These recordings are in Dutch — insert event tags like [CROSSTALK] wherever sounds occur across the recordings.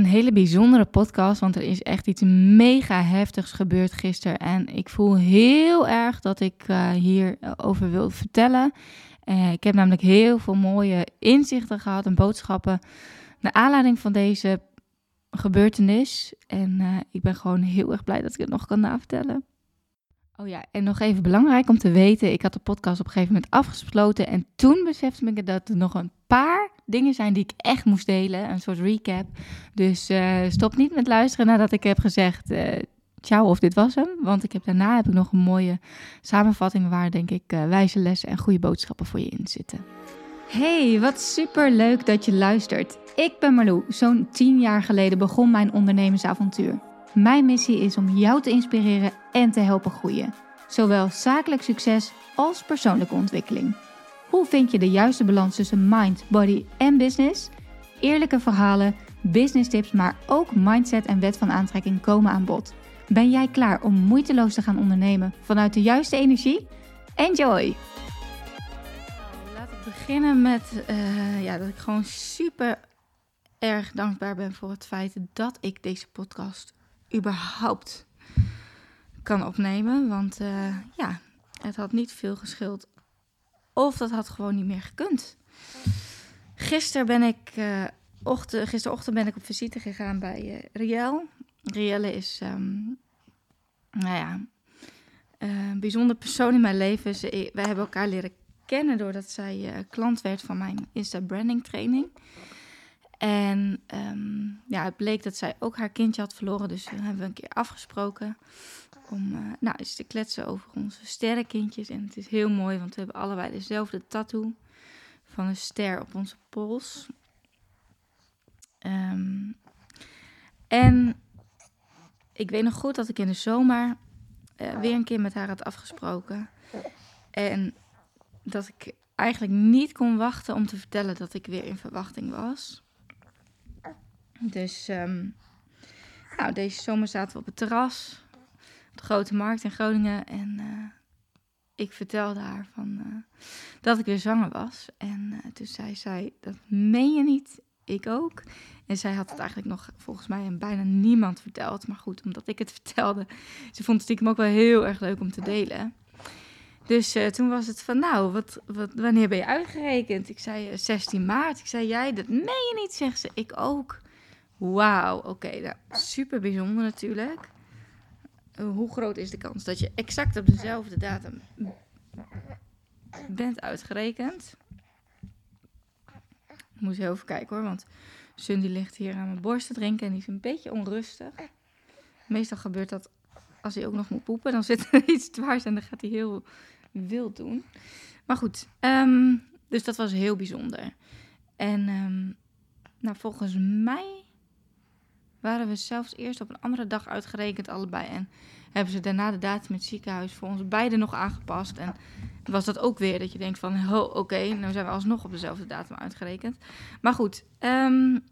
een hele bijzondere podcast, want er is echt iets mega heftigs gebeurd gisteren. En ik voel heel erg dat ik uh, hierover wil vertellen. Uh, ik heb namelijk heel veel mooie inzichten gehad en boodschappen naar aanleiding van deze gebeurtenis. En ik ben gewoon heel erg blij dat ik het nog kan navertellen. Oh ja, en nog even belangrijk om te weten, ik had de podcast op een gegeven moment afgesloten en toen besefte ik dat er nog een paar dingen zijn die ik echt moest delen, een soort recap. Dus uh, stop niet met luisteren nadat ik heb gezegd, uh, ciao of dit was hem, want ik heb, daarna heb ik nog een mooie samenvatting waar denk ik uh, wijze lessen en goede boodschappen voor je in zitten. Hey, wat super leuk dat je luistert. Ik ben Marlou. Zo'n tien jaar geleden begon mijn ondernemersavontuur. Mijn missie is om jou te inspireren en te helpen groeien. Zowel zakelijk succes als persoonlijke ontwikkeling. Hoe vind je de juiste balans tussen mind, body en business? Eerlijke verhalen, business tips, maar ook mindset en wet van aantrekking komen aan bod. Ben jij klaar om moeiteloos te gaan ondernemen vanuit de juiste energie? Enjoy! Laat ik beginnen met uh, ja, dat ik gewoon super erg dankbaar ben voor het feit dat ik deze podcast überhaupt kan opnemen. Want uh, ja, het had niet veel geschild. Of dat had gewoon niet meer gekund. Gisteren ben ik, uh, ochtend, gisterochtend ben ik op visite gegaan bij uh, Riel. Rielle is, um, nou ja, een bijzonder persoon in mijn leven. Wij hebben elkaar leren kennen doordat zij klant werd van mijn Insta Branding training. En um, ja, het bleek dat zij ook haar kindje had verloren. Dus toen hebben we een keer afgesproken om uh, nou, eens te kletsen over onze sterrenkindjes. En het is heel mooi, want we hebben allebei dezelfde tattoo van een ster op onze pols. Um, en ik weet nog goed dat ik in de zomer uh, weer een keer met haar had afgesproken. En dat ik eigenlijk niet kon wachten om te vertellen dat ik weer in verwachting was. Dus um, nou, deze zomer zaten we op het terras, op de Grote Markt in Groningen. En uh, ik vertelde haar van, uh, dat ik weer zwanger was. En uh, toen zei dat meen je niet, ik ook. En zij had het eigenlijk nog volgens mij aan bijna niemand verteld. Maar goed, omdat ik het [LAUGHS] vertelde, ze vond het stiekem ook wel heel erg leuk om te delen. Dus toen was het van, nou, wat, wanneer ben je uitgerekend? Ik zei uh, 16 maart. Ik zei, jij, dat meen je niet, zegt ze. Ik ook. Wauw, oké, nou, super bijzonder natuurlijk. Hoe groot is de kans dat je exact op dezelfde datum bent uitgerekend? Ik moet heel even kijken hoor, want Sun die ligt hier aan mijn borst te drinken en die is een beetje onrustig. Meestal gebeurt dat als hij ook nog moet poepen, dan zit er [LAUGHS] iets dwars en dan gaat hij heel wild doen. Maar goed, um, dus dat was heel bijzonder. En um, nou, volgens mij waren we zelfs eerst op een andere dag uitgerekend allebei. En hebben ze daarna de datum met het ziekenhuis voor ons beiden nog aangepast. En was dat ook weer dat je denkt van, oh, oké, okay, nou zijn we alsnog op dezelfde datum uitgerekend. Maar goed, um,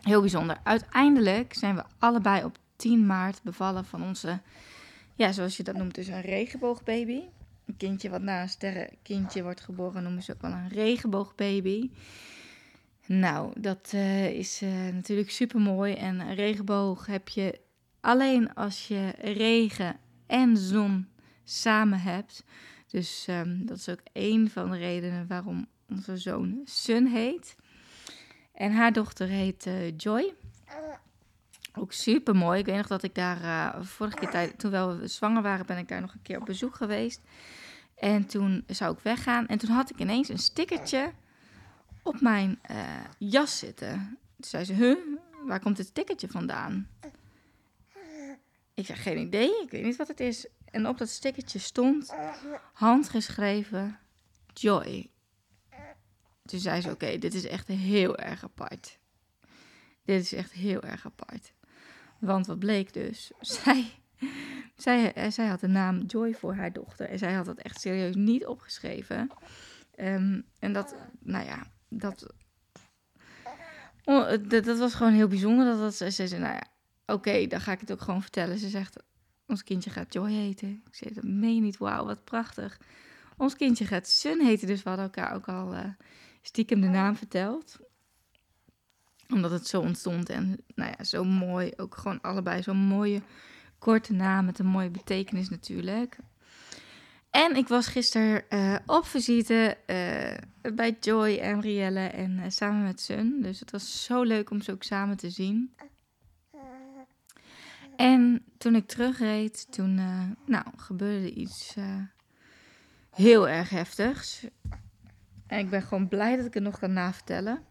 heel bijzonder. Uiteindelijk zijn we allebei op 10 maart bevallen van onze, ja, zoals je dat noemt, dus een regenboogbaby. Een kindje wat na een sterrenkindje wordt geboren, noemen ze ook wel een regenboogbaby. Nou, dat uh, is uh, natuurlijk super mooi. En een regenboog heb je alleen als je regen en zon samen hebt. Dus um, dat is ook een van de redenen waarom onze zoon Sun heet. En haar dochter heet uh, Joy. Ook super mooi. Ik weet nog dat ik daar vorige keer, tijd, toen we zwanger waren, ben ik daar nog een keer op bezoek geweest. En toen zou ik weggaan. En toen had ik ineens een stickertje op mijn uh, jas zitten. Toen zei ze, huh, waar komt dit ticketje vandaan? Ik zei, geen idee, ik weet niet wat het is. En op dat stickertje stond, handgeschreven, Joy. Toen zei ze, oké, dit is echt heel erg apart. Dit is echt heel erg apart. Want wat bleek dus? [LAUGHS] Zij, zij, eh, zij had de naam Joy voor haar dochter. En zij had dat echt serieus niet opgeschreven. Um, en dat, nou ja, dat, oh, dat, dat, was gewoon heel bijzonder. Dat, dat ze, ze zei, nou ja, oké, dan ga ik het ook gewoon vertellen. Ze zegt, ons kindje gaat Joy heten. Ik zei, dat meen je niet, wauw, wat prachtig. Ons kindje gaat Sun heten, dus we hadden elkaar ook al uh, stiekem de naam verteld. Omdat het zo ontstond en nou ja, zo mooi. Ook gewoon allebei zo'n mooie korte naam met een mooie betekenis natuurlijk. En ik was gisteren uh, op visite uh, bij Joy en Rielle en uh, samen met Sun. Dus het was zo leuk om ze ook samen te zien. En toen ik terugreed, toen nou, gebeurde iets heel erg heftigs. En ik ben gewoon blij dat ik het nog kan navertellen.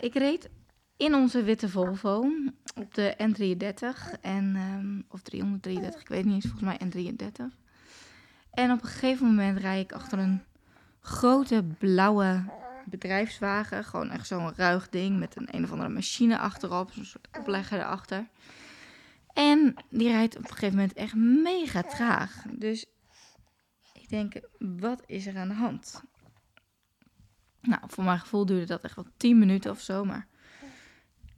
ik reed in onze witte Volvo op de N33 en, um, of 333, ik weet niet eens, volgens mij N33. En op een gegeven moment rijd ik achter een grote blauwe bedrijfswagen. Gewoon echt zo'n ruig ding met een een of andere machine achterop, zo'n soort oplegger erachter. En die rijdt op een gegeven moment echt mega traag. Dus ik denk, wat is er aan de hand? Nou, voor mijn gevoel duurde dat echt wel 10 minuten of zo, maar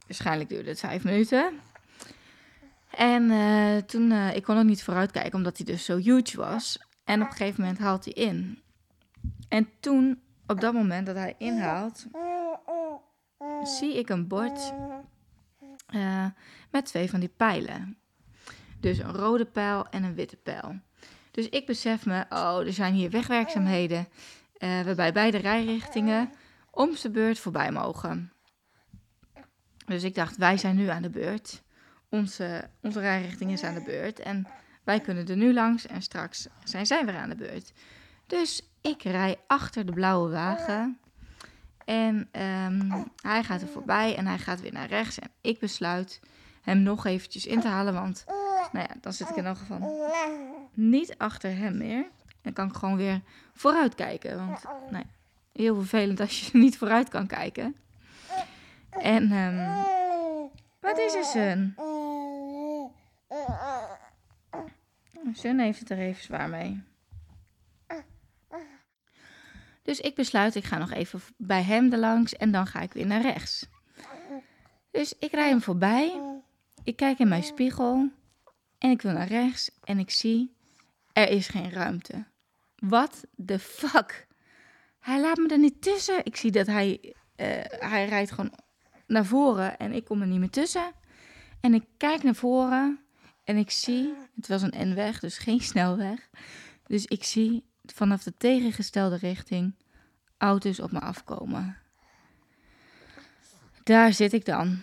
Waarschijnlijk duurde het vijf minuten. En uh, toen, uh, ik kon ook niet vooruit kijken, omdat hij dus zo huge was. En op een gegeven moment haalt hij in. En toen, op dat moment dat hij inhaalt, zie ik een bord uh, met twee van die pijlen. Dus een rode pijl en een witte pijl. Dus ik besef me, oh, er zijn hier wegwerkzaamheden. waarbij beide rijrichtingen om zijn beurt voorbij mogen. Dus ik dacht, wij zijn nu aan de beurt. Onze, onze rijrichting is aan de beurt. En wij kunnen er nu langs en straks zijn zij weer aan de beurt. Dus ik rij achter de blauwe wagen. En ehm, hij gaat er voorbij en hij gaat weer naar rechts. En ik besluit hem nog eventjes in te halen. Want nou ja, dan zit ik in elk geval niet achter hem meer. Dan kan ik gewoon weer vooruit kijken. Want nou heel vervelend als je [LAUGHS] niet vooruit kan kijken. En, um, wat is er, Sun? Sun heeft het er even zwaar mee. Dus ik besluit, ik ga nog even bij hem langs en dan ga ik weer naar rechts. Dus ik rij hem voorbij. Ik kijk in mijn spiegel en ik wil naar rechts en ik zie, er is geen ruimte. What the fuck? Hij laat me er niet tussen. Ik zie dat hij, uh, hij rijdt gewoon naar voren en ik kom er niet meer tussen. En ik kijk naar voren en ik zie, het was een N-weg, dus geen snelweg. Dus ik zie vanaf de tegengestelde richting auto's op me afkomen. Daar zit ik dan.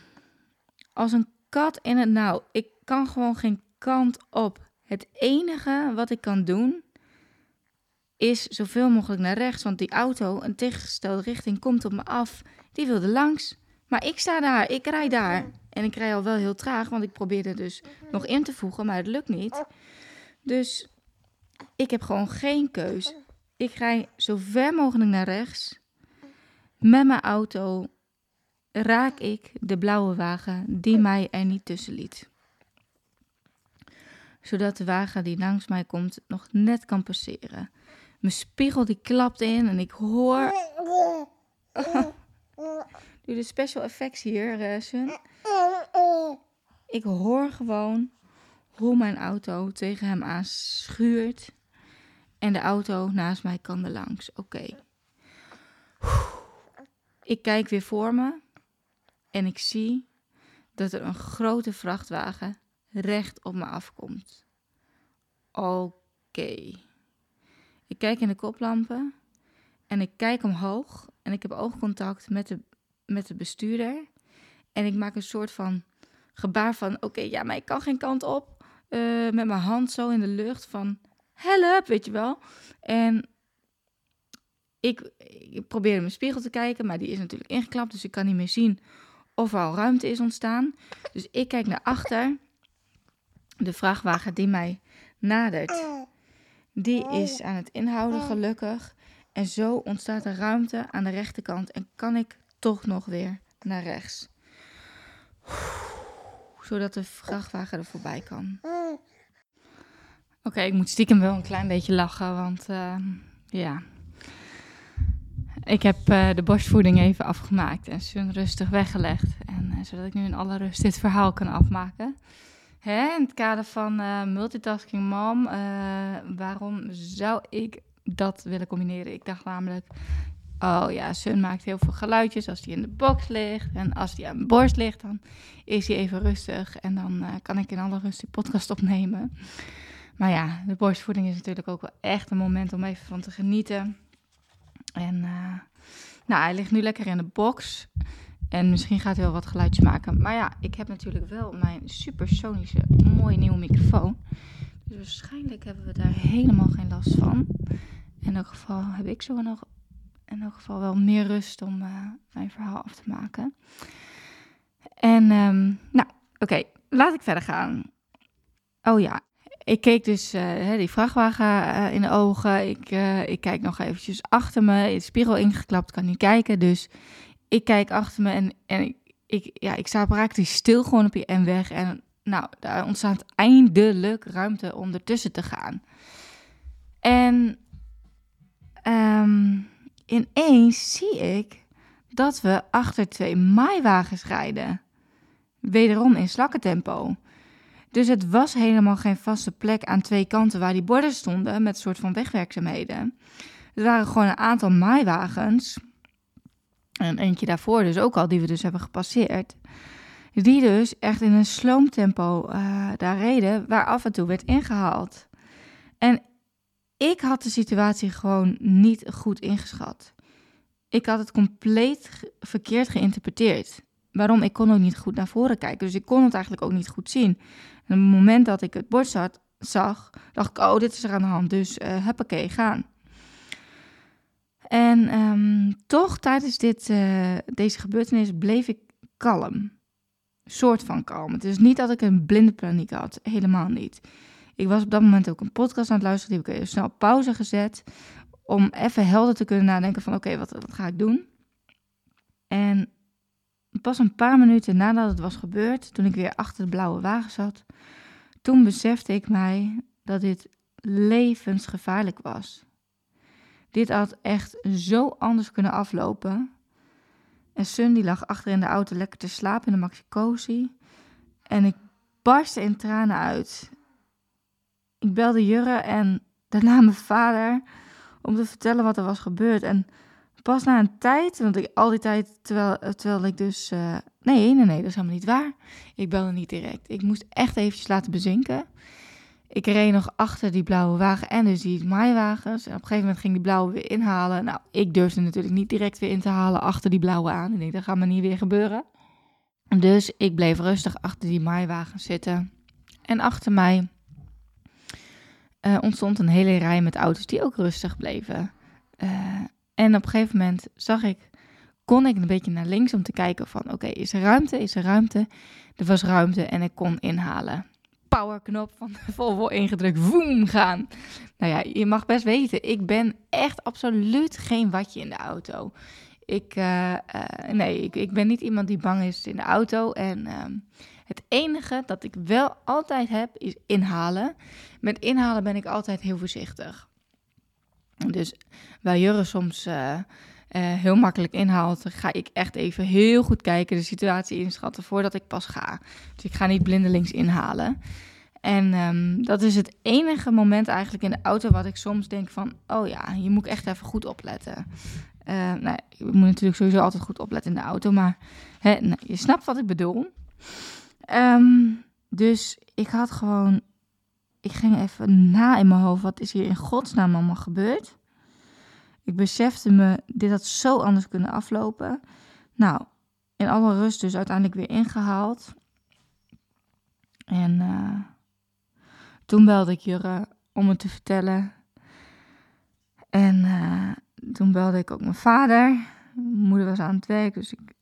Als een kat in het nauw. Ik kan gewoon geen kant op. Het enige wat ik kan doen is zoveel mogelijk naar rechts, want die auto, een tegengestelde richting, komt op me af. Die wilde langs. Maar ik sta daar, ik rij daar. En ik rij al wel heel traag, want ik probeerde dus nog in te voegen, maar het lukt niet. Dus ik heb gewoon geen keus. Ik rij zo ver mogelijk naar rechts. Met mijn auto raak ik de blauwe wagen die mij er niet tussen liet. Zodat de wagen die langs mij komt nog net kan passeren. Mijn spiegel die klapt in en ik hoor... [LAUGHS] [LAUGHS] De special effects hier, uh. Ik hoor gewoon hoe mijn auto tegen hem aan schuurt. En de auto naast mij kan er langs. Oké. Ik kijk weer voor me. En ik zie dat er een grote vrachtwagen recht op me afkomt. Oké. Ik kijk in de koplampen en ik kijk omhoog en ik heb oogcontact met de met de bestuurder. En ik maak een soort van gebaar van: oké, ja, maar ik kan geen kant op. Uh, met mijn hand zo in de lucht van: help, weet je wel. En ik, ik probeer in mijn spiegel te kijken, maar die is natuurlijk ingeklapt. Dus ik kan niet meer zien of er al ruimte is ontstaan. Dus ik kijk naar achter. De vrachtwagen die mij nadert, die is aan het inhouden gelukkig. En zo ontstaat er ruimte aan de rechterkant en kan ik toch nog weer naar rechts. Zodat de vrachtwagen er voorbij kan. Oké, ik moet stiekem wel een klein beetje lachen, want uh, ja. Ik heb uh, de borstvoeding even afgemaakt en Sun rustig weggelegd. En uh, zodat ik nu in alle rust dit verhaal kan afmaken. Hè, in het kader van multitasking mom, waarom zou ik dat willen combineren? Ik dacht namelijk, oh ja, Sun maakt heel veel geluidjes als hij in de box ligt. En als hij aan mijn borst ligt, dan is hij even rustig. En dan uh, kan ik in alle rust die podcast opnemen. Maar ja, de borstvoeding is natuurlijk ook wel echt een moment om even van te genieten. En uh, nou, hij ligt nu lekker in de box. En misschien gaat hij wel wat geluidjes maken. Maar ja, ik heb natuurlijk wel mijn supersonische mooie nieuwe microfoon. Dus waarschijnlijk hebben we daar helemaal geen last van. In elk geval heb ik zo nog in elk geval wel meer rust om uh, mijn verhaal af te maken. En um, nou, oké, laat ik verder gaan. Oh ja, ik keek dus uh, die vrachtwagen uh, in de ogen. Ik, ik kijk nog eventjes achter me. De spiegel ingeklapt, kan niet kijken. Dus ik kijk achter me en, en ik, ja, ik sta praktisch stil gewoon op je N-weg. En nou, daar ontstaat eindelijk ruimte om ertussen te gaan. En um, ineens zie ik dat we achter twee maaiwagens rijden. Wederom in slakkentempo. Dus het was helemaal geen vaste plek aan twee kanten waar die borden stonden met soort van wegwerkzaamheden. Er waren gewoon een aantal maaiwagens. En eentje daarvoor dus ook al, die we dus hebben gepasseerd. Die dus echt in een sloomtempo uh, daar reden, waar af en toe werd ingehaald. En ik had de situatie gewoon niet goed ingeschat. Ik had het compleet verkeerd geïnterpreteerd. Waarom? Ik kon ook niet goed naar voren kijken. Dus ik kon het eigenlijk ook niet goed zien. En op het moment dat ik het bord zat, zag, dacht ik, oh, dit is er aan de hand. Dus uh, huppakee, gaan. En um, toch, tijdens dit, uh, deze gebeurtenis bleef ik kalm. Soort van kalm. Het is niet dat ik een blinde paniek had. Helemaal niet. Ik was op dat moment ook een podcast aan het luisteren. Die heb ik even snel pauze gezet. Om even helder te kunnen nadenken van oké, wat, ga ik doen? En pas een paar minuten nadat het was gebeurd, toen ik weer achter de blauwe wagen zat, toen besefte ik mij dat dit levensgevaarlijk was. Dit had echt zo anders kunnen aflopen. En Sun die lag achter in de auto lekker te slapen in de maxi En ik barstte in tranen uit. Ik belde Jurre en daarna [LAUGHS] mijn vader om te vertellen wat er was gebeurd. En pas na een tijd, want ik al die tijd, terwijl, terwijl ik dus... Uh, nee, nee, nee, dat is helemaal niet waar. Ik belde niet direct. Ik moest echt eventjes laten bezinken. Ik reed nog achter die blauwe wagen en dus die maaiwagens. En op een gegeven moment ging die blauwe weer inhalen. Nou, ik durfde natuurlijk niet direct weer in te halen achter die blauwe aan. Ik denk, dat gaat me niet weer gebeuren. Dus ik bleef rustig achter die maaiwagen zitten. En achter mij uh, ontstond een hele rij met auto's die ook rustig bleven. Uh, en op een gegeven moment zag ik, kon ik een beetje naar links om te kijken van oké, is er ruimte, is er ruimte? Er was ruimte en ik kon inhalen. Powerknop van de Volvo ingedrukt, woem gaan. Nou ja, je mag best weten, ik ben echt absoluut geen watje in de auto. Ik, uh, nee, ik, ik ben niet iemand die bang is in de auto en... Ehm, het enige dat ik wel altijd heb is inhalen. Met inhalen ben ik altijd heel voorzichtig. Dus waar Jurre soms uh, uh, heel makkelijk inhaalt, ga ik echt even heel goed kijken, de situatie inschatten voordat ik pas ga. Dus ik ga niet blindelings inhalen. En um, dat is het enige moment eigenlijk in de auto wat ik soms denk van, oh ja, je moet echt even goed opletten. Uh, nou, je moet natuurlijk sowieso altijd goed opletten in de auto, maar hè, nou, je snapt wat ik bedoel. Um, dus ik had gewoon, ik ging even na in mijn hoofd, wat is hier in godsnaam allemaal gebeurd? Ik besefte me, dit had zo anders kunnen aflopen. Nou, in alle rust dus uiteindelijk weer ingehaald. En uh, toen belde ik Jurre om het te vertellen. En uh, toen belde ik ook mijn vader. Mijn moeder was aan het werk, dus ik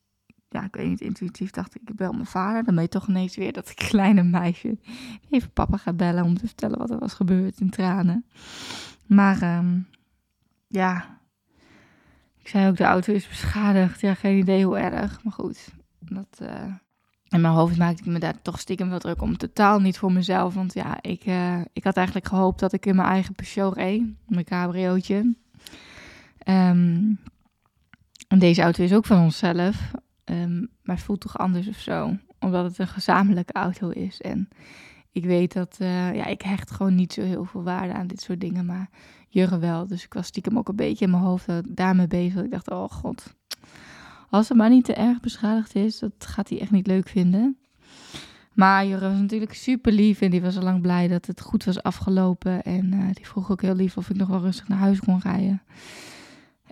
ja, ik weet niet, intuïtief dacht ik, ik bel mijn vader. Dan je toch ineens weer dat kleine meisje even papa gaat bellen om te vertellen wat er was gebeurd in tranen. Maar um, ja, ik zei ook, de auto is beschadigd. Ja, geen idee hoe erg, maar goed. Dat, uh, in mijn hoofd maakte ik me daar toch stiekem wel druk om. Totaal niet voor mezelf, want ja, ik, uh, ik had eigenlijk gehoopt dat ik in mijn eigen Peugeot reed, mijn cabriootje. Um, en deze auto is ook van onszelf. Um, maar het voelt toch anders of zo. Omdat het een gezamenlijke auto is. En ik weet dat, uh, ja, ik hecht gewoon niet zo heel veel waarde aan dit soort dingen, maar Jurre wel. Dus ik was stiekem ook een beetje in mijn hoofd daarmee bezig. Ik dacht, oh god, als het maar niet te erg beschadigd is, dat gaat hij echt niet leuk vinden. Maar Jurre was natuurlijk super lief en die was al lang blij dat het goed was afgelopen. En uh, die vroeg ook heel lief of ik nog wel rustig naar huis kon rijden.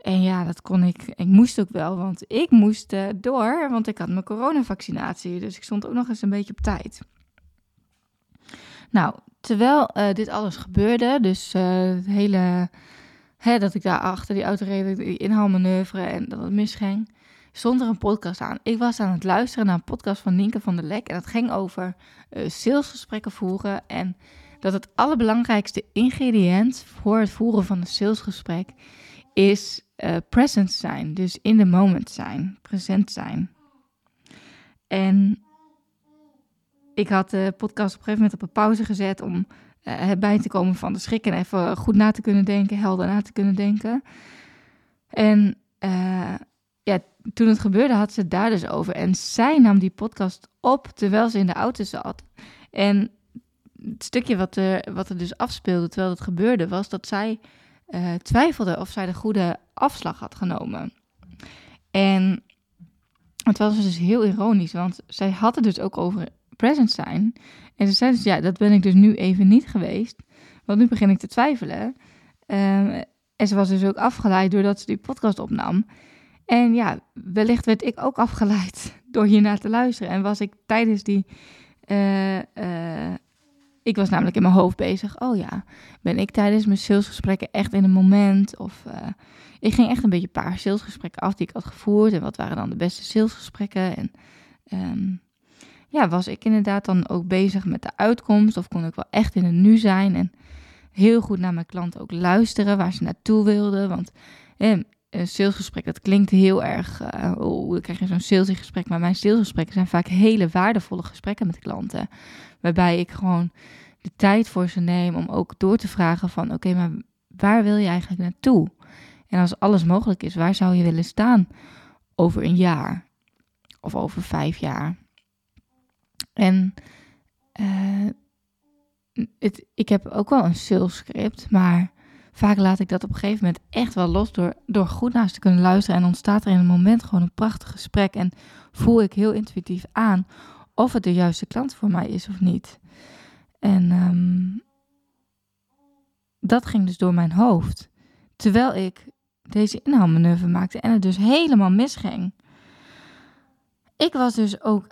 En ja, dat kon ik. Ik moest ook wel, want ik moest uh, door, want ik had mijn coronavaccinatie. Dus ik stond ook nog eens een beetje op tijd. Nou, terwijl uh, dit alles gebeurde, dus het hele, hè, dat ik daar achter die auto reed, die inhaalmanoeuvre en dat het misging, stond er een podcast aan. Ik was aan het luisteren naar een podcast van Nienke van der Lek. En dat ging over salesgesprekken voeren. En dat het allerbelangrijkste ingrediënt voor het voeren van een salesgesprek is uh, present zijn. Dus in the moment zijn, present zijn. En ik had de podcast op een gegeven moment op een pauze gezet om uh, bij te komen van de schrik en even goed na te kunnen denken, helder na te kunnen denken. En uh, ja, toen het gebeurde had ze het daar dus over. En zij nam die podcast op terwijl ze in de auto zat. En het stukje wat er, wat er dus afspeelde terwijl het gebeurde, was dat zij uh, twijfelde of zij de goede afslag had genomen. En het was dus heel ironisch, want zij had het dus ook over present zijn. En ze zei dus, ja, dat ben ik dus nu even niet geweest. Want nu begin ik te twijfelen. Um, en ze was dus ook afgeleid doordat ze die podcast opnam. En ja, wellicht werd ik ook afgeleid [LAUGHS] door hiernaar te luisteren. En was ik tijdens die. Uh, uh, ik was namelijk in mijn hoofd bezig. Oh ja, ben ik tijdens mijn salesgesprekken echt in een moment? Of uh, ik ging echt een beetje een paar salesgesprekken af die ik had gevoerd. En wat waren dan de beste salesgesprekken? En um, ja, was ik inderdaad dan ook bezig met de uitkomst? Of kon ik wel echt in het nu zijn? En heel goed naar mijn klanten ook luisteren waar ze naartoe wilden. Want eh, een salesgesprek, dat klinkt heel erg, uh, oh, ik krijg je zo'n salesgesprek, maar mijn salesgesprekken zijn vaak hele waardevolle gesprekken met klanten, waarbij ik gewoon de tijd voor ze neem om ook door te vragen van, oké, maar waar wil je eigenlijk naartoe? En als alles mogelijk is, waar zou je willen staan over een jaar of over vijf jaar? En uh, het, ik heb ook wel een sales script, maar vaak laat ik dat op een gegeven moment echt wel los door, door goed naar ze te kunnen luisteren. En ontstaat er in een moment gewoon een prachtig gesprek. En voel ik heel intuïtief aan of het de juiste klant voor mij is of niet. En um, dat ging dus door mijn hoofd. Terwijl ik deze inhaalmanoeuvre maakte en het dus helemaal misging. Ik was dus ook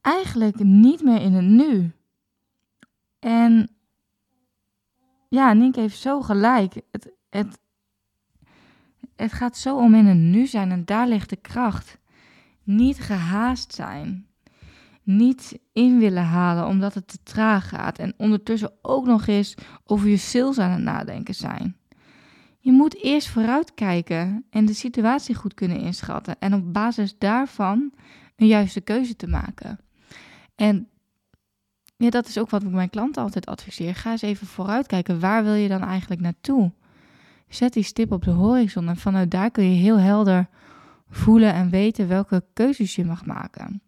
eigenlijk niet meer in het nu. En ja, Nienke heeft zo gelijk. Het, het, het gaat zo om in het nu zijn en daar ligt de kracht. Niet gehaast zijn. Niet in willen halen omdat het te traag gaat. En ondertussen ook nog eens over je sales aan het nadenken zijn. Je moet eerst vooruitkijken en de situatie goed kunnen inschatten. En op basis daarvan een juiste keuze te maken. En ja, dat is ook wat ik mijn klanten altijd adviseer. Ga eens even vooruitkijken. Waar wil je dan eigenlijk naartoe? Zet die stip op de horizon en vanuit daar kun je heel helder voelen en weten welke keuzes je mag maken.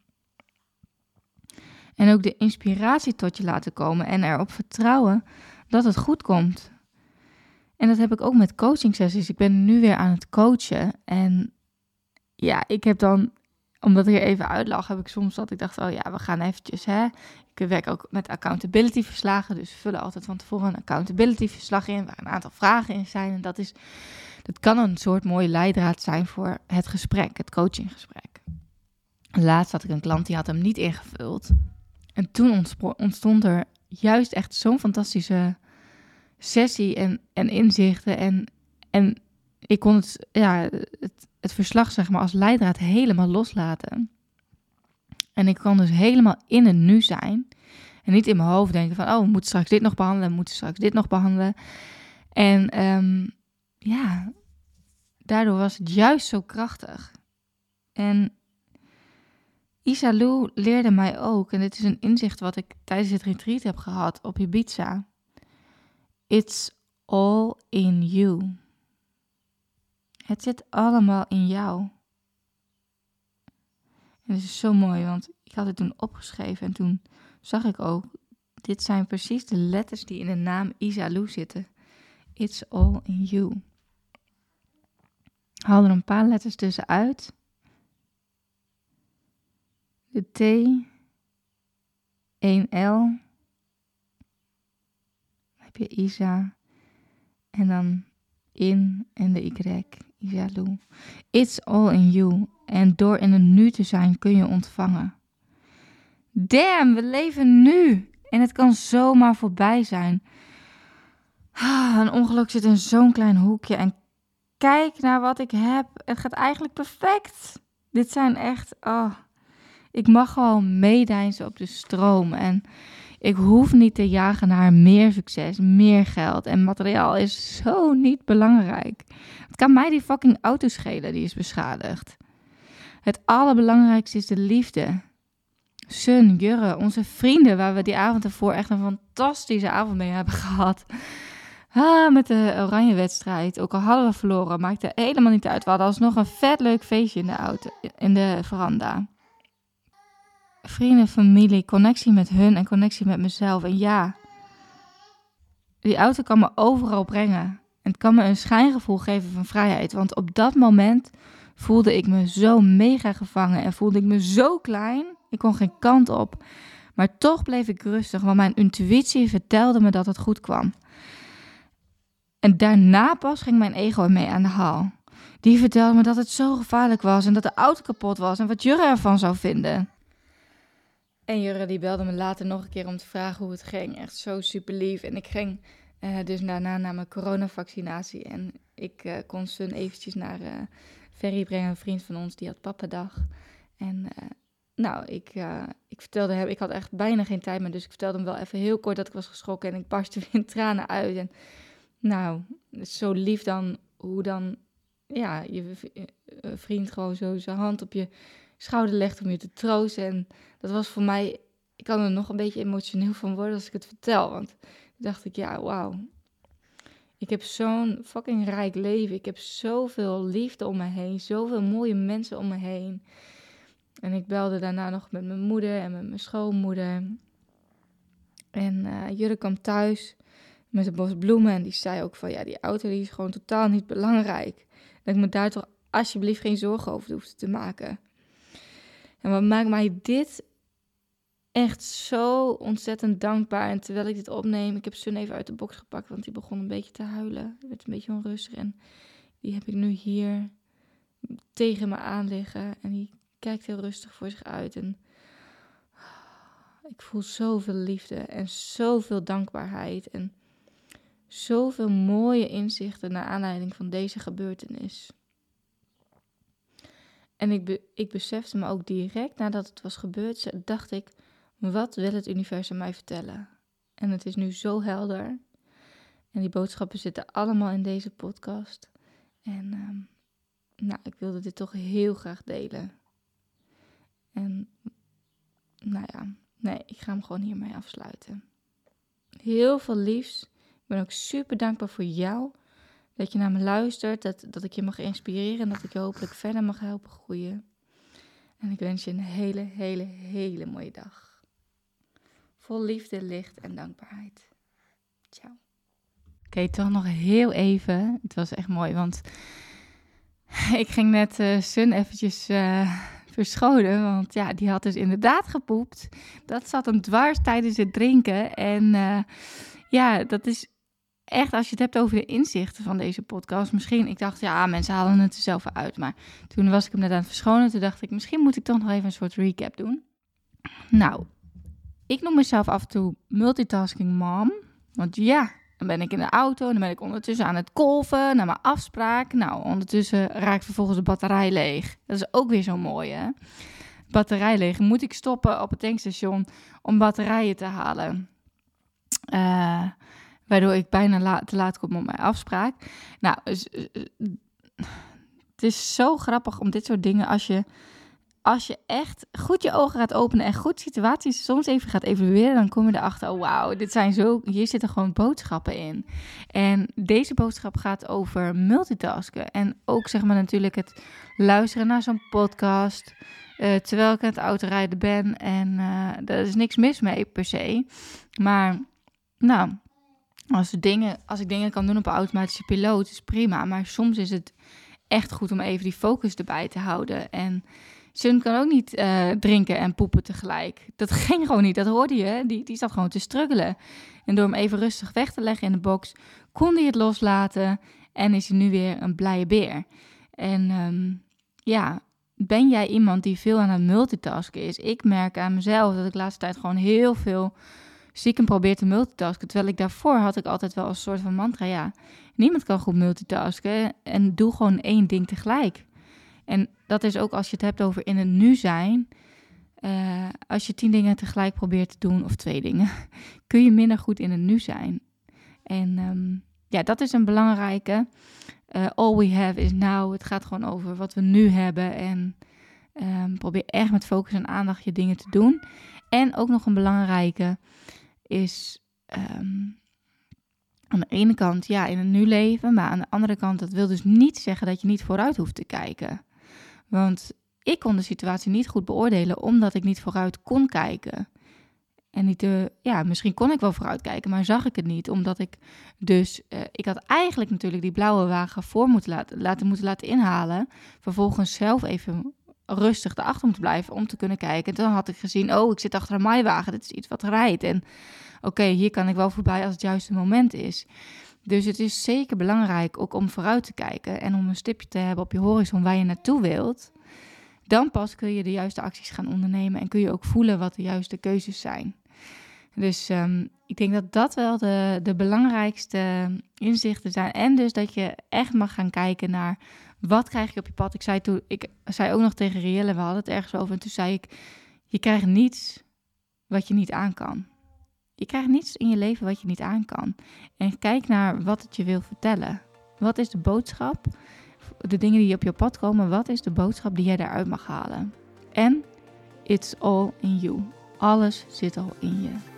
En ook de inspiratie tot je laten komen en erop vertrouwen dat het goed komt. En dat heb ik ook met coaching sessies. Ik ben nu weer aan het coachen en ja, ik heb dan omdat ik er even uitlag, heb ik soms dat ik dacht, oh ja, we gaan eventjes, hè. Ik werk ook met accountability verslagen, dus we vullen altijd van tevoren een accountability verslag in, waar een aantal vragen in zijn. En dat is, dat kan een soort mooie leidraad zijn voor het gesprek, het coachinggesprek. Laatst had ik een klant die had hem niet ingevuld. En toen ontstond er juist echt zo'n fantastische sessie en, en inzichten. En, en ik kon het, ja, het, het verslag zeg maar als leidraad helemaal loslaten. En ik kan dus helemaal in het nu zijn. En niet in mijn hoofd denken van, oh, we moeten straks dit nog behandelen, we moeten straks dit nog behandelen. En um, ja, daardoor was het juist zo krachtig. En Isalou leerde mij ook, en dit is een inzicht wat ik tijdens het retreat heb gehad op Ibiza. It's all in you. Het zit allemaal in jou. En het is zo mooi, want ik had het toen opgeschreven en toen zag ik ook Dit zijn precies de letters die in de naam Isalu zitten. It's all in you. Haal er een paar letters tussenuit. De T, 1L, heb je Isa, en dan in en de Y, Isalu. It's all in you. En door in het nu te zijn kun je ontvangen. Damn, we leven nu. En het kan zomaar voorbij zijn. Ah, een ongeluk zit in zo'n klein hoekje. En kijk naar wat ik heb. Het gaat eigenlijk perfect. Dit zijn echt. Oh, ik mag gewoon meedijnen op de stroom. En ik hoef niet te jagen naar meer succes, meer geld. En materiaal is zo niet belangrijk. Het kan mij die fucking auto schelen die is beschadigd. Het allerbelangrijkste is de liefde. Sun, Jurre, onze vrienden, waar we die avond ervoor echt een fantastische avond mee hebben gehad. Ah, met de oranje wedstrijd. Ook al hadden we verloren, maakte helemaal niet uit. We hadden alsnog een vet leuk feestje in de, auto, in de veranda. Vrienden, familie, connectie met hun en connectie met mezelf. En ja, die auto kan me overal brengen. En het kan me een schijngevoel geven van vrijheid. Want op dat moment voelde ik me zo mega gevangen en voelde ik me zo klein. Ik kon geen kant op. Maar toch bleef ik rustig, want mijn intuïtie vertelde me dat het goed kwam. En daarna pas ging mijn ego mee aan de haal. Die vertelde me dat het zo gevaarlijk was en dat de auto kapot was en wat Jurre ervan zou vinden. En Jurre die belde me later nog een keer om te vragen hoe het ging. Echt zo super lief. En ik ging uh, dus daarna naar mijn coronavaccinatie. En ik uh, kon Sun eventjes naar uh, Ferry brengen, een vriend van ons, die had pappadag. En nou, ik, ik vertelde hem, ik had echt bijna geen tijd meer. Dus ik vertelde hem wel even heel kort dat ik was geschrokken. En ik barstte [LAUGHS] weer in tranen uit. En nou, zo lief dan hoe dan ja, je vriend gewoon zo zijn hand op je schouder legt om je te troosten. En dat was voor mij, ik kan er nog een beetje emotioneel van worden als ik het vertel. Want dacht ik, ja, wauw. Ik heb zo'n fucking rijk leven. Ik heb zoveel liefde om me heen. Zoveel mooie mensen om me heen. En ik belde daarna nog met mijn moeder en met mijn schoonmoeder. En uh, kwam thuis met een bos bloemen. En die zei ook van, ja, die auto die is gewoon totaal niet belangrijk. Dat ik me daar toch alsjeblieft geen zorgen over hoefde te maken. En wat maakt mij dit echt zo ontzettend dankbaar. En terwijl ik dit opneem, ik heb Sun even uit de box gepakt, want die begon een beetje te huilen. Die werd een beetje onrustig. En die heb ik nu hier tegen me aan liggen. En die kijkt heel rustig voor zich uit. En ik voel zoveel liefde en zoveel dankbaarheid. En zoveel mooie inzichten naar aanleiding van deze gebeurtenis. En ik, ik besefte me ook direct nadat het was gebeurd, dacht ik, wat wil het universum mij vertellen? En het is nu zo helder. En die boodschappen zitten allemaal in deze podcast. En um, nou, ik wilde dit toch heel graag delen. En nou ja, nee, ik ga hem gewoon hiermee afsluiten. Heel veel liefs. Ik ben ook super dankbaar voor jou dat je naar me luistert, dat, dat ik je mag inspireren en dat ik je hopelijk verder mag helpen groeien. En ik wens je een hele, hele, hele mooie dag. Vol liefde, licht en dankbaarheid. Ciao. Oké, toch nog heel even. Het was echt mooi, want [LAUGHS] ik ging net uh, Sun eventjes uh, verschonen. Want ja, die had dus inderdaad gepoept. Dat zat hem dwars tijdens het drinken. En uh, ja, dat is echt, als je het hebt over de inzichten van deze podcast, misschien, ik dacht, ja, mensen halen het er zelf uit. Maar toen was ik hem net aan het verschonen, toen dacht ik, misschien moet ik toch nog even een soort recap doen. Nou, ik noem mezelf af en toe multitasking mom. Want ja, dan ben ik in de auto dan ben ik ondertussen aan het kolven naar mijn afspraak. Nou, ondertussen raakt vervolgens de batterij leeg. Dat is ook weer zo mooi, hè? Batterij leeg. Moet ik stoppen op het tankstation om batterijen te halen? Uh, Waardoor ik bijna te laat kom op mijn afspraak. Nou, het is zo grappig om dit soort dingen als je als je echt goed je ogen gaat openen en goed situaties soms even gaat evalueren, dan kom je erachter, oh, wauw, dit zijn zo, hier zitten gewoon boodschappen in. En deze boodschap gaat over multitasken en ook zeg maar natuurlijk het luisteren naar zo'n podcast, uh, terwijl ik aan het autorijden ben en uh, daar is niks mis mee per se. Maar nou, als, dingen, als ik dingen kan doen op een automatische piloot, is prima. Maar soms is het echt goed om even die focus erbij te houden. En Sun kan ook niet uh, drinken en poepen tegelijk. Dat [LAUGHS] ging gewoon niet, dat hoorde je. Die, die zat gewoon te struggelen. En door hem even rustig weg te leggen in de box, kon hij het loslaten. En is hij nu weer een blije beer. En um, ja, ben jij iemand die veel aan het multitasken is? Ik merk aan mezelf dat ik de laatste tijd gewoon heel veel stiekem probeer te multitasken. Terwijl ik daarvoor had ik altijd wel een soort van mantra, ja, niemand kan goed multitasken en doe gewoon één ding tegelijk. En dat is ook als je het hebt over in het nu zijn. Uh, als je tien dingen tegelijk probeert te doen, of twee dingen, [LAUGHS] kun je minder goed in het nu zijn. En um, ja, dat is een belangrijke. Uh, all we have is now. Het gaat gewoon over wat we nu hebben. En um, probeer echt met focus en aandacht je dingen te doen. En ook nog een belangrijke is um, aan de ene kant ja, in het nu leven, maar aan de andere kant, dat wil dus niet zeggen dat je niet vooruit hoeft te kijken. Want ik kon de situatie niet goed beoordelen omdat ik niet vooruit kon kijken. En niet de, ja, misschien kon ik wel vooruit kijken, maar zag ik het niet. Omdat ik dus, uh, ik had eigenlijk natuurlijk die blauwe wagen voor moeten laten, laten, moeten laten inhalen. Vervolgens zelf even rustig erachter moeten blijven om te kunnen kijken. En dan had ik gezien, oh, ik zit achter een maaiwagen, dit is iets wat rijdt. En oké, hier kan ik wel voorbij als het juiste moment is. Dus het is zeker belangrijk ook om vooruit te kijken en om een stipje te hebben op je horizon waar je naartoe wilt. Dan pas kun je de juiste acties gaan ondernemen en kun je ook voelen wat de juiste keuzes zijn. Dus um, ik denk dat dat wel de, de belangrijkste inzichten zijn. En dus dat je echt mag gaan kijken naar wat krijg je op je pad. Ik zei, toen, ik zei ook nog tegen Rielle, we hadden het ergens over. En toen zei ik, je krijgt niets wat je niet aan kan. Je krijgt niets in je leven wat je niet aan kan. En kijk naar wat het je wil vertellen. Wat is de boodschap? De dingen die op je pad komen, wat is de boodschap die jij daaruit mag halen? En it's all in you. Alles zit al in je.